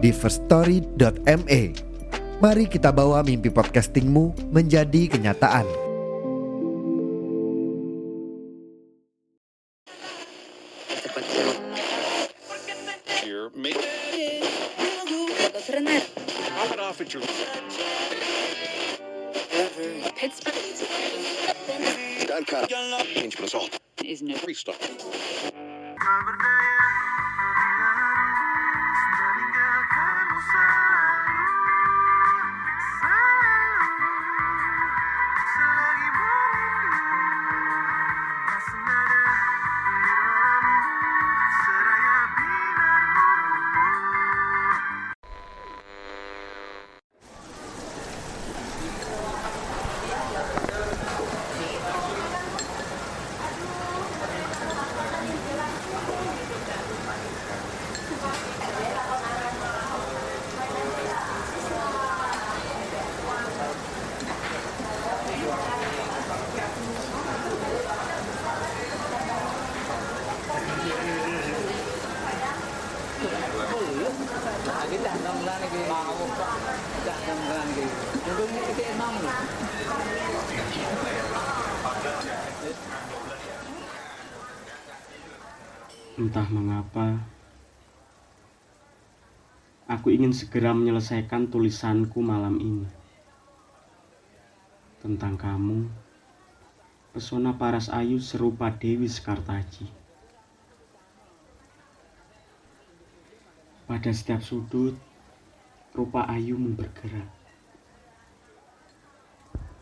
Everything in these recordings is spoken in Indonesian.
di firststory.me. Mari kita bawa mimpi podcastingmu menjadi kenyataan. Here, make Entah mengapa, aku ingin segera menyelesaikan tulisanku malam ini tentang kamu. Pesona paras ayu serupa Dewi Sekartaji. Pada setiap sudut, rupa ayumu bergerak.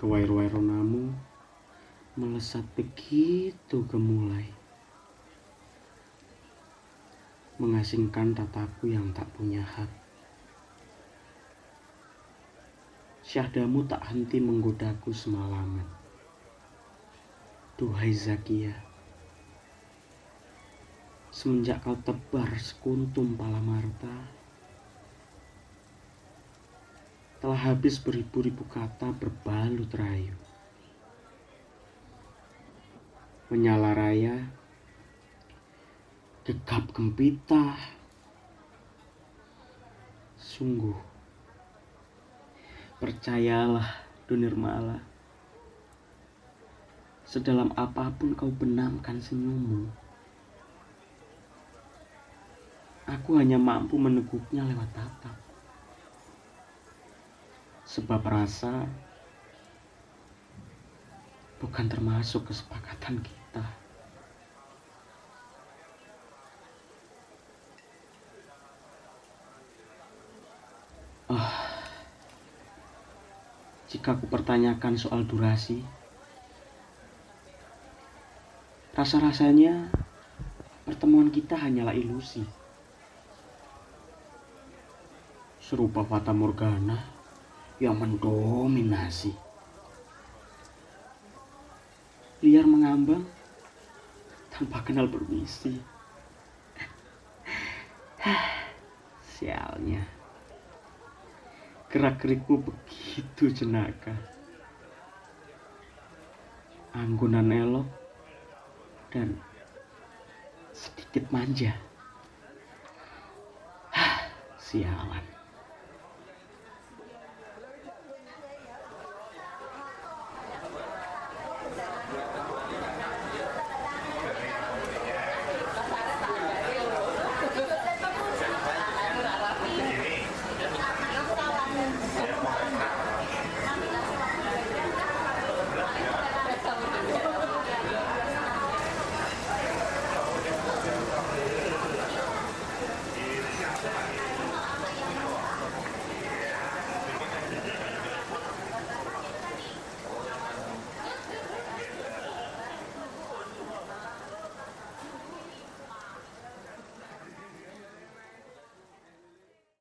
Ruai-ruai ronamu melesat begitu gemulai. mengasingkan tataku yang tak punya hak. Syahdamu tak henti menggodaku semalaman. Duhai Zakia, semenjak kau tebar sekuntum pala marta, telah habis beribu-ribu kata berbalut rayu. Menyala raya, gegap gempita. Sungguh, percayalah Dunirmala, sedalam apa pun kau benamkan senyummu, aku hanya mampu meneguknya lewat tatap. Sebab rasa bukan termasuk kesepakatan kita. Jika aku pertanyakan soal durasi, rasa-rasanya pertemuan kita hanyalah ilusi. Serupa Fata Morgana yang mendominasi. Liar mengambang tanpa kenal permisi. Sialnya gerak gerikmu begitu jenaka. Anggunan elok dan sedikit manja. Sialan.